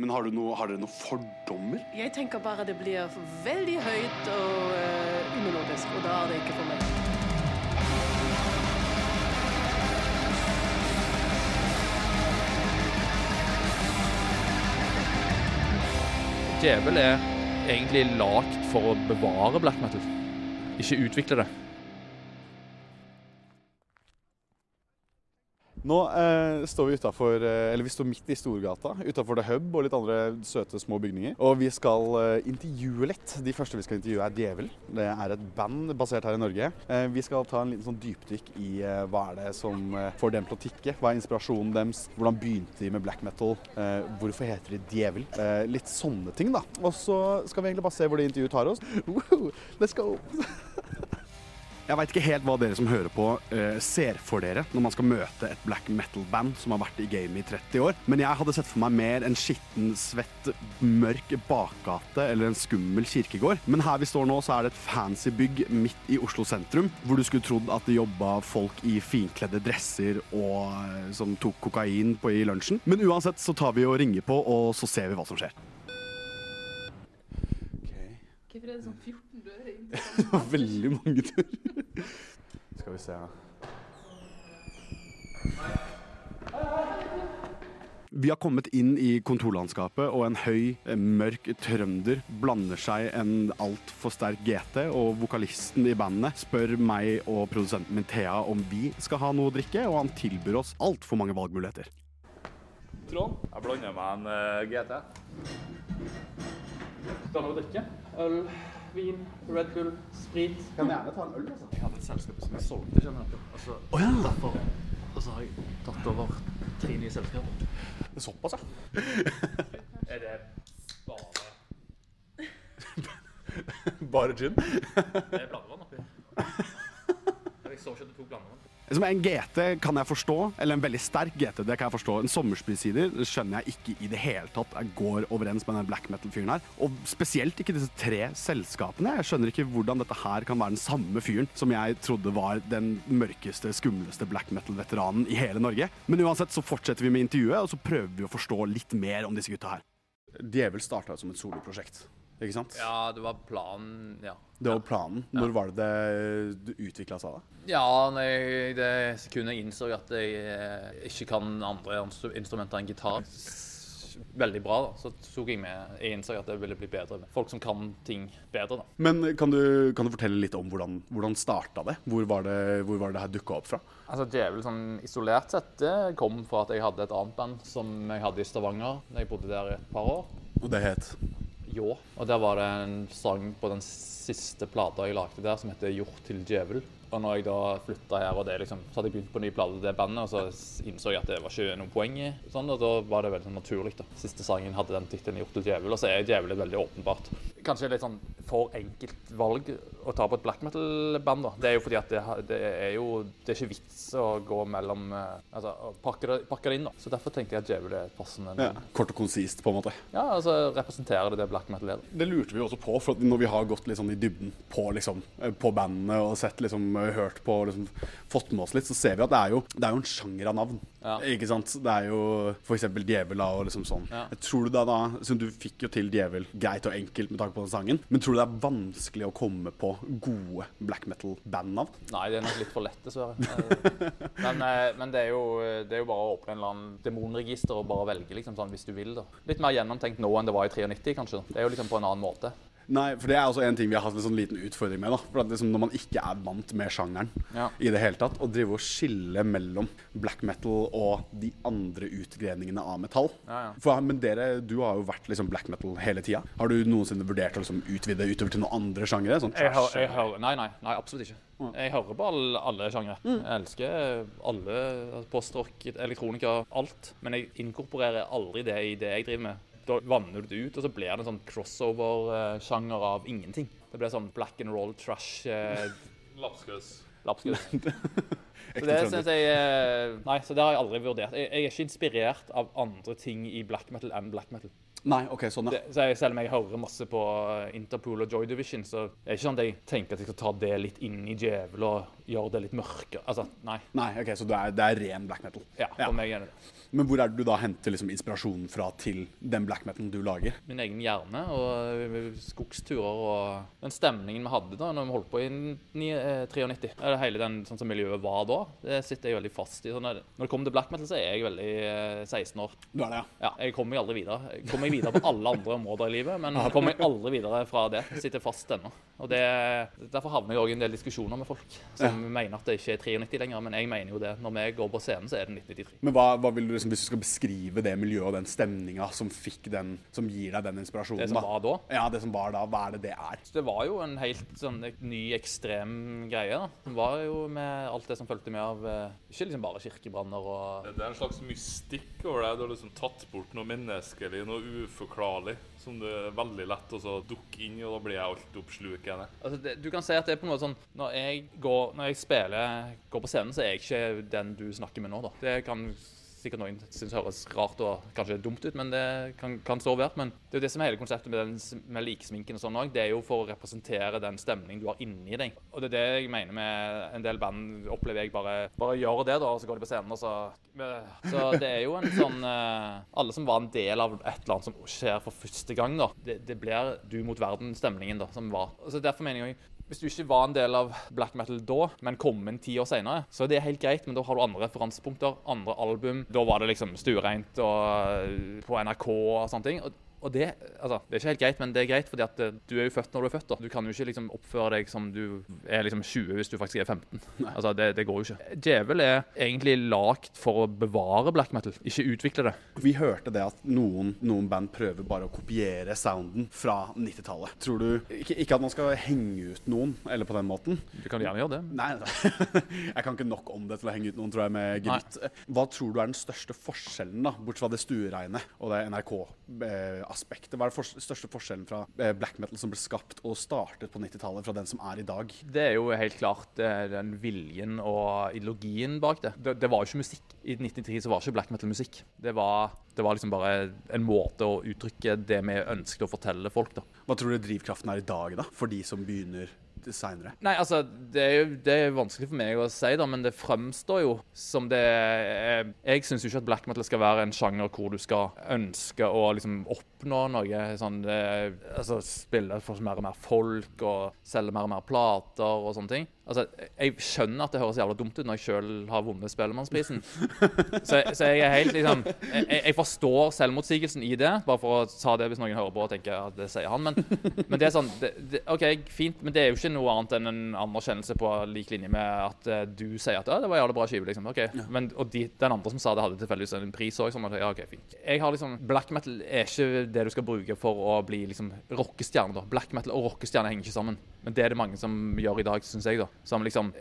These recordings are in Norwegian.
Men har, du noe, har dere noen fordommer? Jeg tenker bare det blir veldig høyt og uh, umelodisk, og da er det ikke for meg. Djevel er egentlig lagd for å bevare black metal, ikke utvikle det. Nå eh, står vi utenfor, eh, eller vi står midt i Storgata, utafor The Hub og litt andre søte små bygninger. Og vi skal eh, intervjue litt. De første vi skal intervjue er Djevel. Det er et band basert her i Norge. Eh, vi skal ta en liten sånn dypdykk i eh, hva er det som eh, får dem til å tikke. Hva er inspirasjonen deres? Hvordan begynte de med black metal? hvorfor heter de Djevel? litt sånne ting, da. Og så skal vi egentlig bare se hvor det intervjuet tar oss. Woo, let's go! Jeg veit ikke helt hva dere som hører på, uh, ser for dere når man skal møte et black metal-band som har vært i gamet i 30 år. Men jeg hadde sett for meg mer en skitten, svett, mørk bakgate eller en skummel kirkegård. Men her vi står nå, så er det et fancy bygg midt i Oslo sentrum, hvor du skulle trodd at det jobba folk i finkledde dresser og uh, som tok kokain på i lunsjen. Men uansett så tar vi og ringer på, og så ser vi hva som skjer. Hvorfor er sånn 14 dører inn? det var veldig mange dører. Skal vi se Vi har kommet inn i kontorlandskapet, og en høy, mørk trønder blander seg en altfor sterk GT, og vokalisten i bandet spør meg og produsenten min Thea om vi skal ha noe å drikke, og han tilbyr oss altfor mange valgmuligheter. Trond, jeg blander meg en uh, GT. Skal å drikke? Øl, vin, Red Bull, sprit. Kan gjerne ta en øl, altså. Jeg hadde et selskap som jeg solgte, skjønner du. Altså, oh, ja. derfor, og så har jeg tatt over tre nye selskaper. Det er såpass, ja. er det bare Bare gin? det er blandevann oppi. Jeg så ikke tok en GT kan jeg forstå, eller en veldig sterk GT. det kan jeg forstå. En sommerspillsider skjønner jeg ikke i det hele tatt jeg går overens med den black metal-fyren her. Og spesielt ikke disse tre selskapene. Jeg skjønner ikke hvordan dette her kan være den samme fyren som jeg trodde var den mørkeste, skumleste black metal-veteranen i hele Norge. Men uansett så fortsetter vi med intervjuet, og så prøver vi å forstå litt mer om disse gutta her. Djevel starta som et soloprosjekt. Ikke sant? Ja, det var planen, ja. Det var planen. Når var det det utvikla seg, da? Ja, nei, det sekundet jeg innså at jeg eh, ikke kan andre instrumenter enn gitar veldig bra, da, så tok jeg med Jeg innså at det ville bli bedre med folk som kan ting bedre. da. Men kan du, kan du fortelle litt om hvordan, hvordan starta det? Hvor var det, hvor var det her dukka opp fra? Altså, Djevel sånn isolert sett det kom fra at jeg hadde et annet band som jeg hadde i Stavanger da jeg bodde der i et par år. Og det het? Ljå. Og der var det en sang på den siste plata jeg lagde der, som heter 'Gjort til djevel'. Og når jeg da flytta her, og det liksom, så hadde jeg begynt på ny plate det bandet, og så innså jeg at det var ikke noe poeng i sånn, og da var det veldig sånn naturlig. da. Siste sangen hadde den tittelen 'Gjort til djevel', og så er djevel veldig åpenbart Kanskje litt sånn for enkelt valg å ta på et black metal-band. da. Det er jo fordi at det, det, er jo Det er ikke vits å gå mellom Altså Altså pakke det, pakke det inn, da. Så derfor tenkte jeg at djevel er passende. Ja, kort og konsist, på en måte. Ja, altså representerer det det black metal er. Det lurte vi også på, for når vi har gått litt sånn i dybden på, liksom, eh, på bandene og sett liksom hørt på liksom, Fått med oss litt, så ser vi at det er jo, det er jo en sjanger av navn. Ja. Ikke sant? Det er jo f.eks. Djevel og liksom sånn. Ja. Tror du da, da Som du fikk jo til Djevel greit og enkelt med tanke på den sangen, men tror du det er vanskelig å komme på gode black metal-bandnavn? Nei, det er nok litt for lett, dessverre. men, eh, men det, er jo, det, er jo, bare å åpne en eller annen demonregister og bare velge, liksom sånn hvis du vil. da. Litt mer gjennomtenkt nå enn det var i 93, kanskje. Det er jo liksom på en annen måte. Nei, for det er også en ting vi har hatt en sånn liten utfordring med. da For at liksom Når man ikke er vant med sjangeren ja. i det hele tatt, å drive og skille mellom black metal og de andre utgreningene av metall ja, ja. For, Men dere, du har jo vært liksom black metal hele tida. Har du noensinne vurdert å liksom utvide utover til noen andre sjangere? Sånn jeg hører, jeg hører, nei, nei, nei, absolutt ikke. Jeg hører på alle, alle sjangere. Mm. Jeg elsker alle postrock, elektronika, alt. Men jeg inkorporerer aldri det i det jeg driver med da vanner du det ut, og så blir det en sånn crossover-sjanger av ingenting. Det blir sånn black and roll trash. Eh, Lapskaus. Lapskaus. så det synes jeg eh, Nei, så det har jeg aldri vurdert. Jeg, jeg, er ikke inspirert av andre ting i black metal enn black metal. Nei, ok, sånn ja. Så jeg, selv om jeg hører masse på eh, Interpol og Joy Division, så er det ikke sånn at jeg tenker at jeg skal ta det litt inn i djevel og gjøre det litt mørkere. Altså, nei. Nei, ok, Så det er, det er ren black metal? Ja, for meg er det det. Men hvor er det du da henter liksom inspirasjonen fra til den black metalen du lager? Min egen hjerne og eh, skogsturer og den stemningen vi hadde da når vi holdt på i ni- eh, 93. Eller hele den sånn som miljøet var da. Det sitter jeg veldig fast i. Sånn når, det kommer til black metal, så er jeg veldig eh, 16 år. Du er det, ja? Ja, jeg kommer aldri videre. Jeg kommer meg videre på alle andre områder i livet, men jeg kommer meg aldri videre fra det. Jeg sitter fast ennå. Og det, Derfor havner jeg òg i en del diskusjoner med folk som mener at det ikke er 93 lenger, men jeg mener jo det. Når vi går på scenen, så er det 1993. Men hva, hva vil du liksom, hvis du skal beskrive det miljøet og den stemninga som fikk den, som gir deg den inspirasjonen? Det som var da. Ja, det som var da. Hva er det det er? Det var jo en helt sånn ny, ekstrem greie. da. Det var jo med alt det som fulgte med av eh, Ikke liksom bare kirkebranner og Det er en slags mystikk over det. Du har liksom tatt bort noe menneskelig, noe uforklarlig, som det er veldig lett å dukke inn i, og da blir jeg altoppslukende. Altså du kan si at det er på en måte sånn Når jeg, går, når jeg spiller, går på scenen, så er jeg ikke den du snakker med nå, da. Det kan sikkert noen synes høres rart og kanskje dumt ut, men det kan, kan så være. Men det er jo det som er hele konseptet med, den, med liksminken og sånn òg. Det er jo for å representere den stemningen du har inni deg. Og det er det jeg mener med en del band opplever jeg bare Bare gjør det, da, og så går de på scenen, og så Så det er jo en sånn eh, Alle som var en del av et eller annet som skjer for første gang, da. Det, det blir du mot verden-stemningen da, som var. Så Derfor mener jeg hvis du ikke var en del av black metal da, men kom inn ti år senere, så er det helt greit, men da har du andre referansepunkter, andre album. Da var det liksom stuereint og på NRK og sånne ting. Og det, altså, det er ikke helt greit, men det er greit, fordi at eh, du er jo født når du er født. da. Du kan jo ikke liksom oppføre deg som du er liksom 20 hvis du faktisk er 15. Altså, det, det går jo ikke. Djevel er egentlig lagd for å bevare black metal, ikke utvikle det. Vi hørte det at noen, noen band prøver bare å kopiere sounden fra 90-tallet. Tror du ikke, ikke at man skal henge ut noen, eller på den måten. Du kan gjerne gjøre det. Nei, jeg kan ikke nok om det til å henge ut noen, tror jeg, med gryt. Hva tror du er den største forskjellen, da, bortsett fra det stueregnet og det NRK-aspektet? Hva er den største forskjellen fra eh, black metal som ble skapt og startet på 90-tallet, fra den som er i dag? Det er jo helt klart eh, den viljen og ideologien bak det. Det, det var jo ikke musikk. I 1993 så var ikke black metal musikk. Det var, det var liksom bare en måte å uttrykke det vi ønsket å fortelle folk, da. Hva tror du drivkraften er i dag, da, for de som begynner seinere? Nei, altså, det er jo det er vanskelig for meg å si, da, men det fremstår jo som det er Jeg syns jo ikke at black metal skal være en sjanger hvor du skal ønske å liksom oppnå noe sånn det, Altså spille for mer og mer folk og selge mer og mer plater og sånne ting. Altså, Jeg skjønner at det høres jævla dumt ut når jeg sjøl har vunnet Spellemannsprisen. Så, så jeg er helt liksom jeg, jeg forstår selvmotsigelsen i det, bare for å ta det hvis noen hører på og tenker at det sier han. Men, men det er sånn det, det, OK, fint, men det er jo ikke noe annet enn en anerkjennelse på lik linje med at uh, du sier at ja, det var jævla bra skive, liksom. OK. Men, og de, den andre som sa det, hadde tilfeldigvis en pris òg. Sånn at, ja, OK, fint. Jeg har liksom Black metal er ikke det du skal bruke for å bli liksom rockestjerne, da. Black metal og rockestjerne henger ikke sammen. Men det er det mange som gjør i dag, syns jeg, da. Som liksom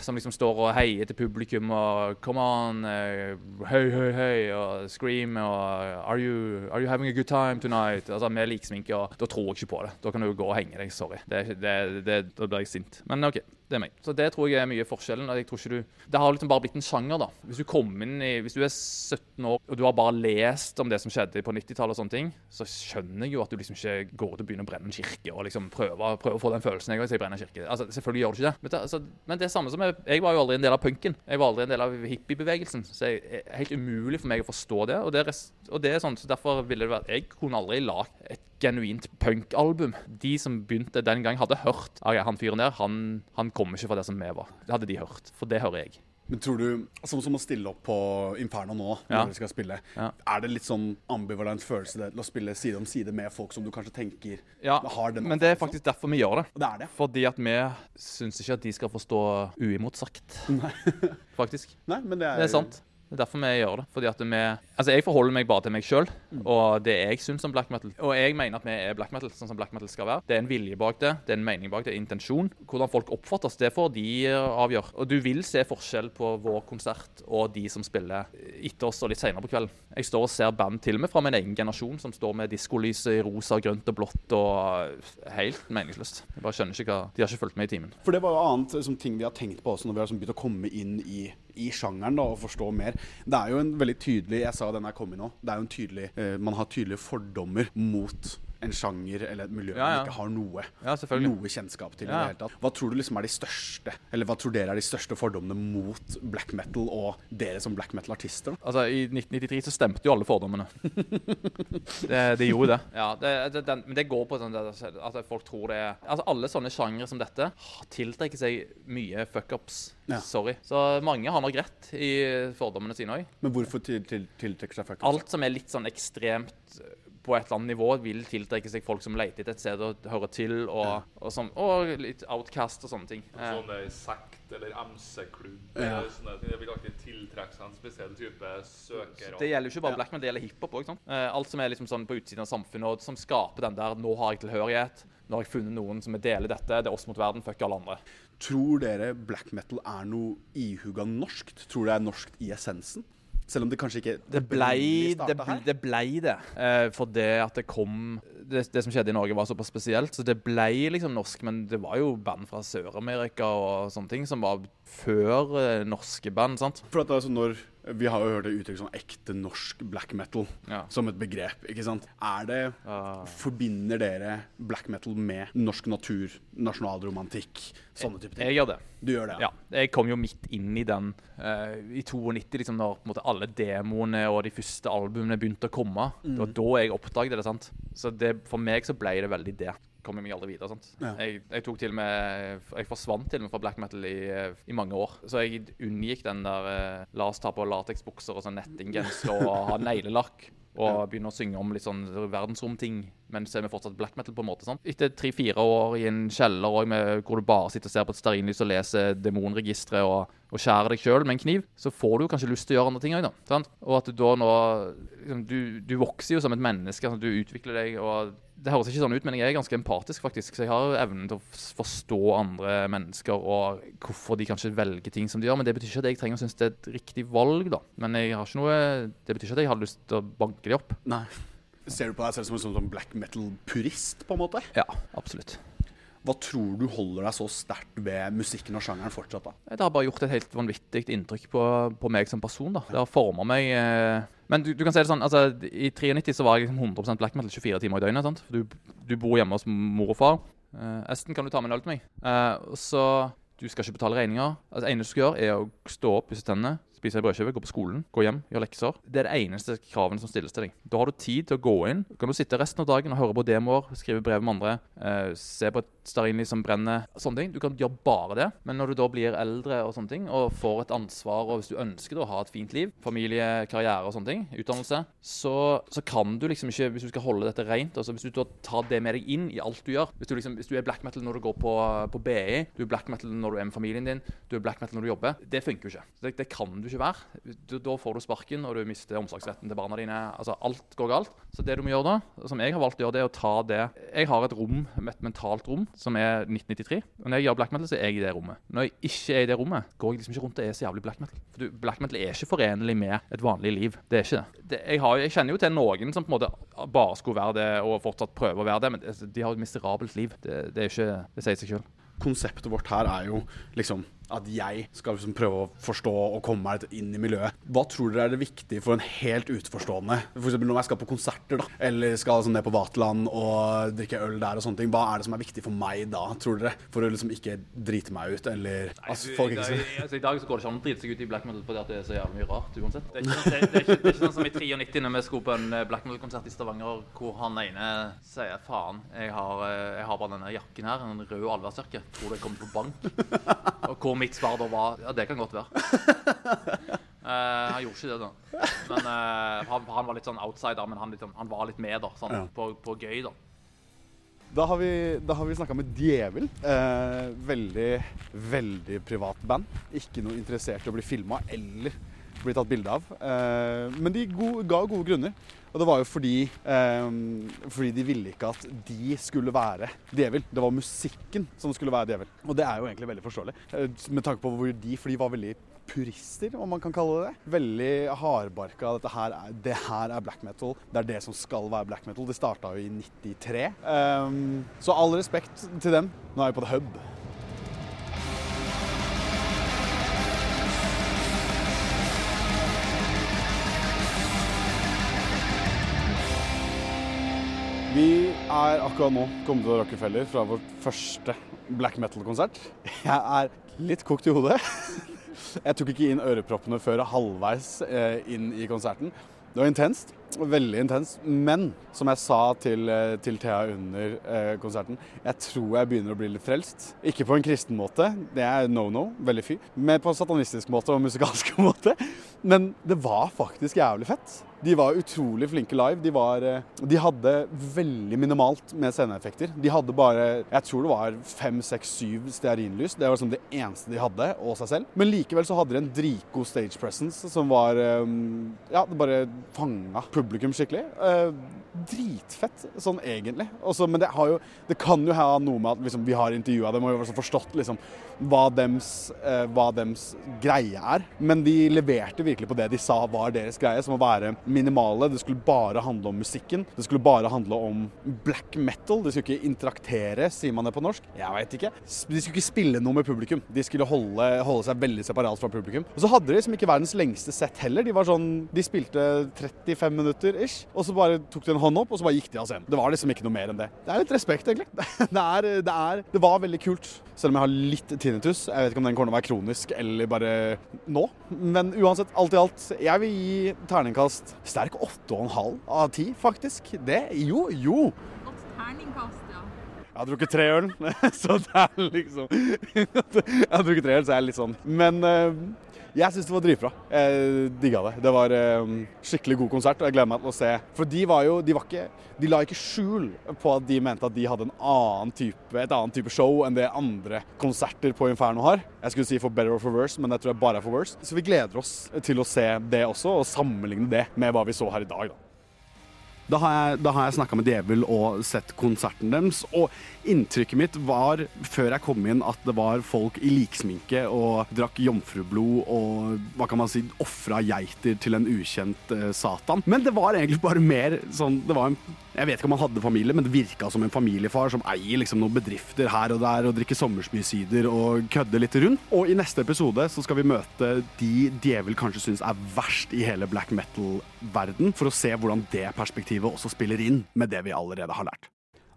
som liksom står og heier til publikum og 'come on', eh, høy, høy, høy, og 'scream' og are you, 'are you having a good time tonight?' Altså Med liksminke, da tror jeg ikke på det. Da kan du gå og henge deg. Sorry. Det, det, det, da blir jeg sint. Men OK, det er meg. Så det tror jeg er mye forskjellen. jeg tror ikke du... Det har liksom bare blitt en sjanger, da. Hvis du kommer inn i, hvis du er 17 år og du har bare lest om det som skjedde på 90-tallet og sånne ting, så skjønner jeg jo at du liksom ikke går ut og begynner å brenne en kirke og liksom prøver, prøver å få den følelsen jeg har, så jeg brenner en kirke. Altså, selvfølgelig gjør du ikke det. Men det, altså, men det er samme som jeg, jeg var jo aldri en del av punken. Jeg var aldri en del av hippiebevegelsen. Så det er helt umulig for meg å forstå det. Og det, og det er sånn, så derfor ville det vært Jeg kunne aldri lagd et genuint punkalbum. De som begynte den gang, hadde hørt okay, han fyren der. Han, han kommer ikke fra det som vi var. Det hadde de hørt. For det hører jeg. Men tror du, Sånn som å stille opp på Inferno nå, når Ja. dere skal spille, Ja. er det litt sånn ambivalent følelse det, til å spille side om side med folk som du kanskje tenker Ja, har den men det er faktisk derfor vi gjør det. Det er det. Fordi at vi syns ikke at de skal få stå uimotsagt. Nei. Faktisk. Nei, men det er, Det er sant. Det er derfor vi gjør det. Fordi at vi Altså, jeg forholder meg bare til meg sjøl og det jeg syns om black metal. Og jeg mener at vi er black metal, sånn som black metal skal være. Det er en vilje bak det, det er en mening bak det, intensjon. Hvordan folk oppfattes, det får de eh, avgjøre. Og du vil se forskjell på vår konsert og de som spiller etter oss og litt seinere på kvelden. Jeg står og ser band til og med fra min egen generasjon som står med diskolyset i rosa, grønt og blått og helt meningsløst. Jeg bare skjønner ikke hva De har ikke fulgt med i timen. For det var jo annet som ting vi har tenkt på også når vi har liksom begynt å komme inn i i sjangeren da, og forstå mer. Det er jo en veldig tydelig Jeg sa den er kom i nå. Det er jo en tydelig eh, Man har tydelige fordommer mot en sjanger eller et miljø Ja, ja. man ikke har noe, Ja, noe kjennskap til. i Ja. det hele tatt. Hva tror du liksom er de største Eller hva tror dere er de største fordommene mot black metal og dere som black metal-artister? Altså, I 1993 så stemte jo alle fordommene. det, det gjorde det. Ja, det, det den, Men det går på sånn at altså, folk tror det er Altså, Alle sånne sjangere som dette tiltrekker seg mye fuckups. Ja. Sorry. Så mange har nok rett i fordommene sine òg. Men hvorfor til, til, tiltrekker seg fuck Alt som er litt sånn ekstremt på et eller annet nivå, vil tiltrekke seg folk som leter etter et sted å høre til, og, og, sånn, og litt outcast og sånne ting. Eh, Sånn eh, sekt eller MC-klubb Ja. sånne. Det vil alltid tiltrekke seg en spesiell type søkere. Det gjelder jo ikke bare Ja. black, men det gjelder hiphop òg. Eh, alt som er liksom sånn på utsiden av samfunnet, og som skaper den der 'nå har jeg tilhørighet', 'nå har jeg funnet noen som deler dette', det er oss mot verden, fuck alle andre. Tror dere black metal er noe ihuga norskt? Tror det er norskt i essensen? Selv om det kanskje ikke Det blei det, ble, det, ble det. Eh, for det at det kom det, det som skjedde i Norge, var såpass spesielt. Så det ble liksom norsk, men det var jo band fra Sør-Amerika og sånne ting som var før eh, norske band. sant? For at altså når Vi har jo hørt det uttrykk som ekte norsk black metal Ja. som et begrep. ikke sant? Er det Ah. Forbinder dere black metal med norsk natur, nasjonalromantikk, sånne type ting? Jeg gjør det. Du gjør det? Ja, jeg kom jo midt inn i den uh, i 92, liksom, når på en måte, alle demoene og de første albumene begynte å komme. Det var da jeg oppdaget det. sant? Så det, for meg så ble det veldig det. Kom jeg meg aldri videre. sant? Ja. Jeg, jeg tok til og med Jeg forsvant til og med fra black metal i, i mange år. Så jeg unngikk den der eh, La oss ta på lateksbukser og sånn nettinggenser og ha neglelakk. Og begynne å synge om litt sånn verdensromting, men så er vi fortsatt black metal. på en måte, sant? Etter tre-fire år i en kjeller og med, hvor du bare sitter og ser på et stearinlys og leser demonregisteret og, og skjærer deg sjøl med en kniv, så får du kanskje lyst til å gjøre andre ting òg, da. Sant? Og at du da nå liksom, du, du vokser jo som et menneske, altså, du utvikler deg. og det høres ikke sånn ut, men jeg er ganske empatisk, faktisk. Så jeg har evnen til å forstå andre mennesker og hvorfor de kanskje velger ting som de gjør. Men det betyr ikke at jeg trenger å synes det er et riktig valg, da. Men jeg har ikke noe Det betyr ikke at jeg har lyst til å banke de opp. Nei. Ser du på deg selv som en sånn, sånn black metal-purist, på en måte? Ja, absolutt. Hva tror du holder deg så sterkt ved musikken og sjangeren fortsatt, da? Det har bare gjort et helt vanvittig inntrykk på, på meg som person. da. Det har forma meg eh. Men du, du kan si det sånn, altså, i 93 så var jeg liksom 100% black metal 24 timer i døgnet. sant? For du, du bor hjemme hos mor og far. Eh, Esten, kan du ta med en øl til meg? Eh, så Du skal ikke betale regninger. Altså, eneste du skal gjøre, er å stå opp, pusse tennene, spise en brødskive, gå på skolen, gå hjem, gjøre lekser. Det er det eneste kravene som stilles til deg. Da har du tid til å gå inn. Kan du sitte resten av dagen og høre på demoer, skrive brev med andre, eh, se på et stearinlys som brenner, sånne ting. Du kan gjøre bare det. Men når du da blir eldre og sånne ting, og får et ansvar, og hvis du ønsker å ha et fint liv, familie, karriere og sånne ting, utdannelse, så, så kan du liksom ikke, hvis du skal holde dette rent, altså hvis du tar det med deg inn i alt du gjør, hvis du, liksom, hvis du er black metal når du går på, på BI, du er black metal når du er med familien din, du er black metal når du jobber, det funker jo ikke. Det, det kan du ikke være. Du, da får du sparken, og du mister omsorgsretten til barna dine. Altså, alt går galt. Så det du må gjøre da, som jeg har valgt å gjøre, det er å ta det Jeg har et rom, et mentalt rom, som er 1993. Og når jeg gjør black metal, så er jeg i det rommet. Når jeg ikke er i det rommet, går jeg liksom ikke rundt og er så jævlig black metal. For du, black metal er ikke forenlig med et vanlig liv. Det er ikke det. det jeg, har, jeg kjenner jo til noen som på en måte bare skulle være det, og fortsatt prøve å være det, men de har et miserabelt liv. Det, det er ikke Det sier seg sjøl. Konseptet vårt her er jo liksom at jeg skal liksom prøve å forstå og komme meg litt inn i miljøet. Hva tror dere er det viktige for en helt utenforstående? F.eks. når jeg skal på konserter, da, eller skal sånn ned på Vaterland og drikke øl der og sånne ting. Hva er det som er viktig for meg da, tror dere? For å liksom ikke drite meg ut, eller altså, folk I ikke dag, altså, I dag så går det ikke an å drite seg ut i black metal fordi at det er så jævlig mye rart uansett. Det er ikke, sånn- det, det er ikke, det er ikke sånn som i 93 når vi skulle på en eh, black metal-konsert i Stavanger hvor han ene sier faen, jeg har, eh, jeg har bare denne jakken her, en rød allværsjakke. Tror du jeg kommer på bank? Og hvor mitt svar da var ja, det kan godt være. Uh, han gjorde ikke det, da. Men uh, han, han var litt sånn outsider, men han, liksom, han var litt med, da. Sånn, Ja. på, på gøy, da. Da har vi, da har vi snakka med Djevel. Uh, veldig, veldig privat band. Ikke noe interessert i å bli filma eller bli tatt bilde av. Eh, men de ga gode grunner. Og det var jo fordi, eh, fordi de ville ikke at de skulle være djevel. Det var musikken som skulle være djevel. Og det er jo egentlig veldig forståelig. Eh, med tanke på hvor de, for de var veldig purister, om man kan kalle det det. Veldig hardbarka. Dette her er, det her er black metal. Det er det som skal være black metal. Det starta jo i 93. Ehm, så all respekt til dem. Nå er vi på The Hub. Vi er akkurat nå kommet til Rockefeller fra vårt første black metal-konsert. Jeg er litt kokt i hodet. Jeg tok ikke inn øreproppene før halvveis eh, inn i konserten. Det var intenst. Veldig intens. Men som jeg sa til, eh, til Thea under eh, konserten, jeg tror jeg begynner å bli litt frelst. Ikke på en kristen måte, det er no-no, veldig fy. Men på en satanistisk måte og musikalsk måte. Men det var faktisk jævlig fett. De var utrolig flinke live. De, var, eh, de hadde veldig minimalt med sceneeffekter. De hadde bare jeg tror det var fem, seks, syv stearinlys. Det var liksom det eneste de hadde, og seg selv. Men likevel så hadde de en dritgod stage presence som var eh, Ja, det bare fanga publikum skikkelig. Eh, dritfett, sånn egentlig. Også, men det, har jo, det kan jo ha noe med at liksom, vi har intervjua dem og vi har forstått liksom, hva, dems, eh, hva dems greie er. Men de leverte virkelig på det de sa var deres greie, som å være minimale. Det skulle bare handle om musikken. Det skulle bare handle om black metal. De skulle ikke interaktere, sier man det på norsk? Jeg veit ikke. De skulle ikke spille noe med publikum. De skulle holde, holde seg veldig separat fra publikum. Og så hadde de liksom ikke verdens lengste sett heller. De var sånn, de spilte 35 minutter ish, og så bare tok de en hånd opp, og så bare gikk de av scenen. Det var liksom ikke noe mer enn det. Det er litt respekt, egentlig. Det, er, det, er, det var veldig kult, selv om jeg har litt tinnitus. Jeg vet ikke om den kommer til å være kronisk eller bare nå. Men uansett, alt i alt, jeg vil gi terningkast sterk 8,5 av 10, faktisk. Det Jo, jo. Godt terningkast, ja. Jeg har drukket tre øl, så det er liksom Jeg har drukket tre øl, så jeg er litt sånn Men eh, jeg syns det var dritbra. Jeg digga det. Det var eh, skikkelig god konsert, og jeg gleder meg til å se. For de var jo De, var ikke, de la ikke skjul på at de mente at de hadde en annen type, et annet type show enn det andre konserter på Inferno har. Jeg skulle si for better or for worse, men jeg tror jeg bare er for worse. Så vi gleder oss til å se det også, og sammenligne det med hva vi så her i dag, da. Da har jeg, da jeg snakka med Djevel og sett konserten deres. Og inntrykket mitt var, før jeg kom inn, at det var folk i liksminke og drakk jomfrublod og hva kan man si, ofra geiter til en ukjent eh, satan. Men det var egentlig bare mer sånn Det var en Jeg vet ikke om han hadde familie, men det virka som en familiefar som eier liksom noen bedrifter her og der og drikker sommersbysider og kødder litt rundt. Og i neste episode så skal vi møte de Djevel kanskje syns er verst i hele black metal-verden, for å se hvordan det perspektivet også spiller inn med det vi allerede har lært.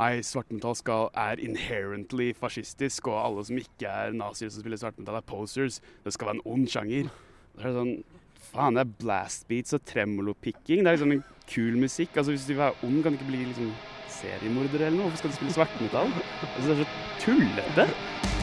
Nei, svartmetall er inherently fascistisk, og alle som ikke er nazier som spiller svartmetall, er posers. Det skal være en ond sjanger. Det er sånn Faen, det er blastbeats og tremolopicking. Det er liksom en kul musikk. Altså, Hvis du vil være ond, kan du ikke bli liksom seriemorder eller noe. Hvorfor skal du spille svartmetall? Altså, det er så tullete.